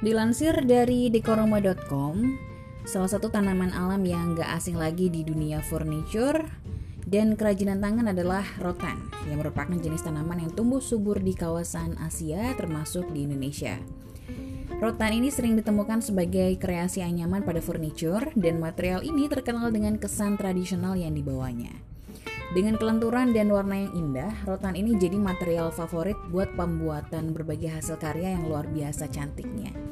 Dilansir dari dekoroma.com, salah satu tanaman alam yang gak asing lagi di dunia furniture dan kerajinan tangan adalah rotan, yang merupakan jenis tanaman yang tumbuh subur di kawasan Asia termasuk di Indonesia. Rotan ini sering ditemukan sebagai kreasi anyaman pada furniture dan material ini terkenal dengan kesan tradisional yang dibawanya. Dengan kelenturan dan warna yang indah, rotan ini jadi material favorit buat pembuatan berbagai hasil karya yang luar biasa cantiknya.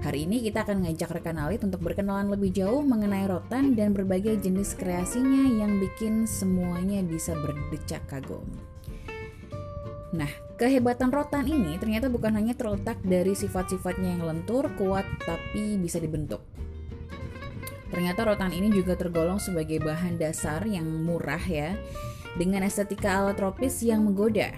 Hari ini kita akan ngajak rekan Alit untuk berkenalan lebih jauh mengenai rotan dan berbagai jenis kreasinya yang bikin semuanya bisa berdecak kagum. Nah, kehebatan rotan ini ternyata bukan hanya terletak dari sifat-sifatnya yang lentur, kuat, tapi bisa dibentuk. Ternyata rotan ini juga tergolong sebagai bahan dasar yang murah ya, dengan estetika ala tropis yang menggoda.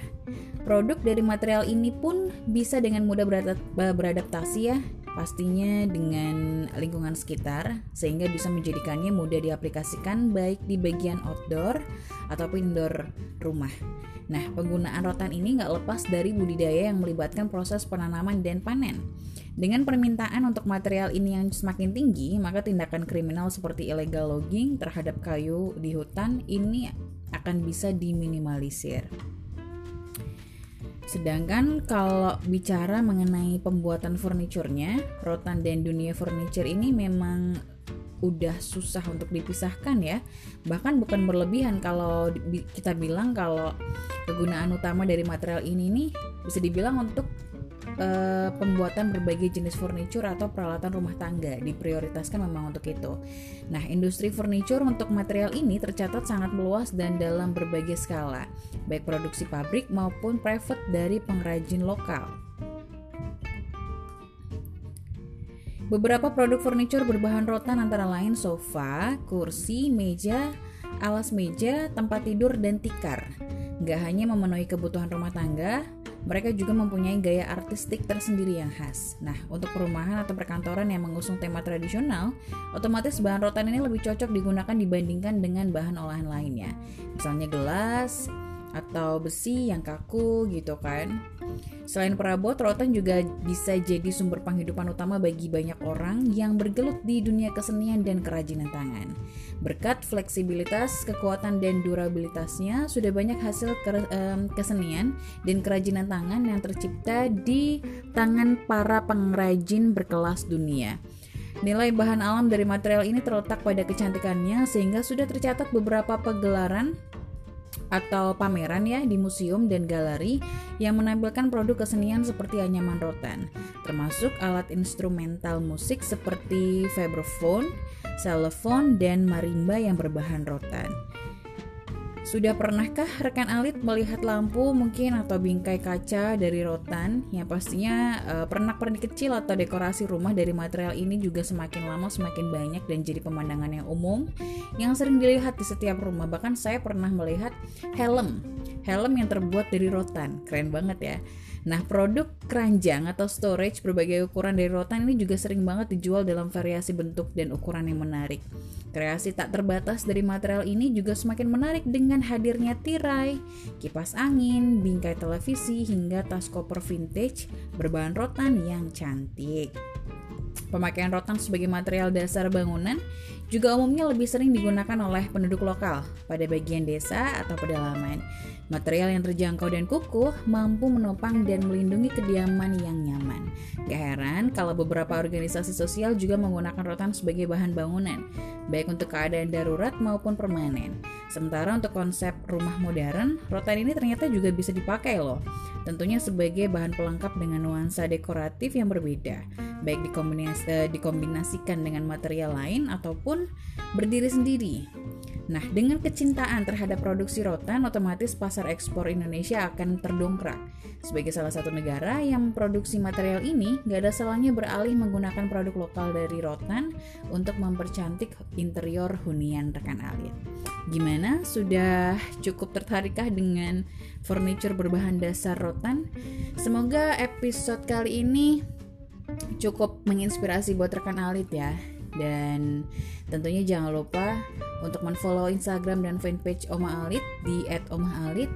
Produk dari material ini pun bisa dengan mudah beradaptasi ya, pastinya dengan lingkungan sekitar, sehingga bisa menjadikannya mudah diaplikasikan baik di bagian outdoor ataupun indoor rumah. Nah, penggunaan rotan ini nggak lepas dari budidaya yang melibatkan proses penanaman dan panen. Dengan permintaan untuk material ini yang semakin tinggi, maka tindakan kriminal seperti illegal logging terhadap kayu di hutan ini akan bisa diminimalisir. Sedangkan kalau bicara mengenai pembuatan furniturnya, rotan dan dunia furniture ini memang udah susah untuk dipisahkan ya. Bahkan bukan berlebihan kalau kita bilang kalau kegunaan utama dari material ini nih bisa dibilang untuk uh, pembuatan berbagai jenis furniture atau peralatan rumah tangga diprioritaskan memang untuk itu. Nah, industri furniture untuk material ini tercatat sangat meluas dan dalam berbagai skala, baik produksi pabrik maupun private dari pengrajin lokal. Beberapa produk furniture berbahan rotan antara lain sofa, kursi, meja, alas meja, tempat tidur, dan tikar. Gak hanya memenuhi kebutuhan rumah tangga, mereka juga mempunyai gaya artistik tersendiri yang khas. Nah, untuk perumahan atau perkantoran yang mengusung tema tradisional, otomatis bahan rotan ini lebih cocok digunakan dibandingkan dengan bahan olahan lainnya. Misalnya gelas, atau besi yang kaku gitu kan. Selain perabot, rotan juga bisa jadi sumber penghidupan utama bagi banyak orang yang bergelut di dunia kesenian dan kerajinan tangan. Berkat fleksibilitas, kekuatan dan durabilitasnya, sudah banyak hasil kesenian dan kerajinan tangan yang tercipta di tangan para pengrajin berkelas dunia. Nilai bahan alam dari material ini terletak pada kecantikannya sehingga sudah tercatat beberapa pegelaran atau pameran ya di museum dan galeri yang menampilkan produk kesenian seperti anyaman rotan, termasuk alat instrumental musik seperti vibraphone, xylophone, dan marimba yang berbahan rotan. Sudah pernahkah rekan Alit melihat lampu mungkin atau bingkai kaca dari rotan? Yang pastinya uh, pernak-pernik kecil atau dekorasi rumah dari material ini juga semakin lama semakin banyak dan jadi pemandangan yang umum yang sering dilihat di setiap rumah. Bahkan saya pernah melihat helm, helm yang terbuat dari rotan. Keren banget ya. Nah, produk keranjang atau storage berbagai ukuran dari rotan ini juga sering banget dijual dalam variasi bentuk dan ukuran yang menarik. Kreasi tak terbatas dari material ini juga semakin menarik dengan hadirnya tirai, kipas angin, bingkai televisi, hingga tas koper vintage berbahan rotan yang cantik. Pemakaian rotan sebagai material dasar bangunan juga umumnya lebih sering digunakan oleh penduduk lokal pada bagian desa atau pedalaman. Material yang terjangkau dan kukuh mampu menopang dan melindungi kediaman yang nyaman. Gak heran kalau beberapa organisasi sosial juga menggunakan rotan sebagai bahan bangunan, baik untuk keadaan darurat maupun permanen. Sementara untuk konsep rumah modern, rotan ini ternyata juga bisa dipakai loh. Tentunya sebagai bahan pelengkap dengan nuansa dekoratif yang berbeda, baik dikombinasi, dikombinasikan dengan material lain ataupun berdiri sendiri. Nah, dengan kecintaan terhadap produksi rotan, otomatis pasar ekspor Indonesia akan terdongkrak. Sebagai salah satu negara yang memproduksi material ini, gak ada salahnya beralih menggunakan produk lokal dari rotan untuk mempercantik interior hunian rekan alit. Gimana? Sudah cukup tertarikkah dengan furniture berbahan dasar rotan? Semoga episode kali ini cukup menginspirasi buat rekan alit ya Dan tentunya jangan lupa untuk menfollow Instagram dan fanpage Oma Alit di @omaalit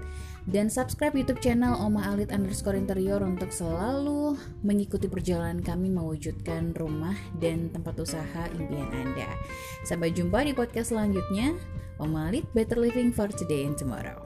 dan subscribe YouTube channel Oma Alit underscore interior untuk selalu mengikuti perjalanan kami mewujudkan rumah dan tempat usaha impian Anda. Sampai jumpa di podcast selanjutnya. Oma Alit, better living for today and tomorrow.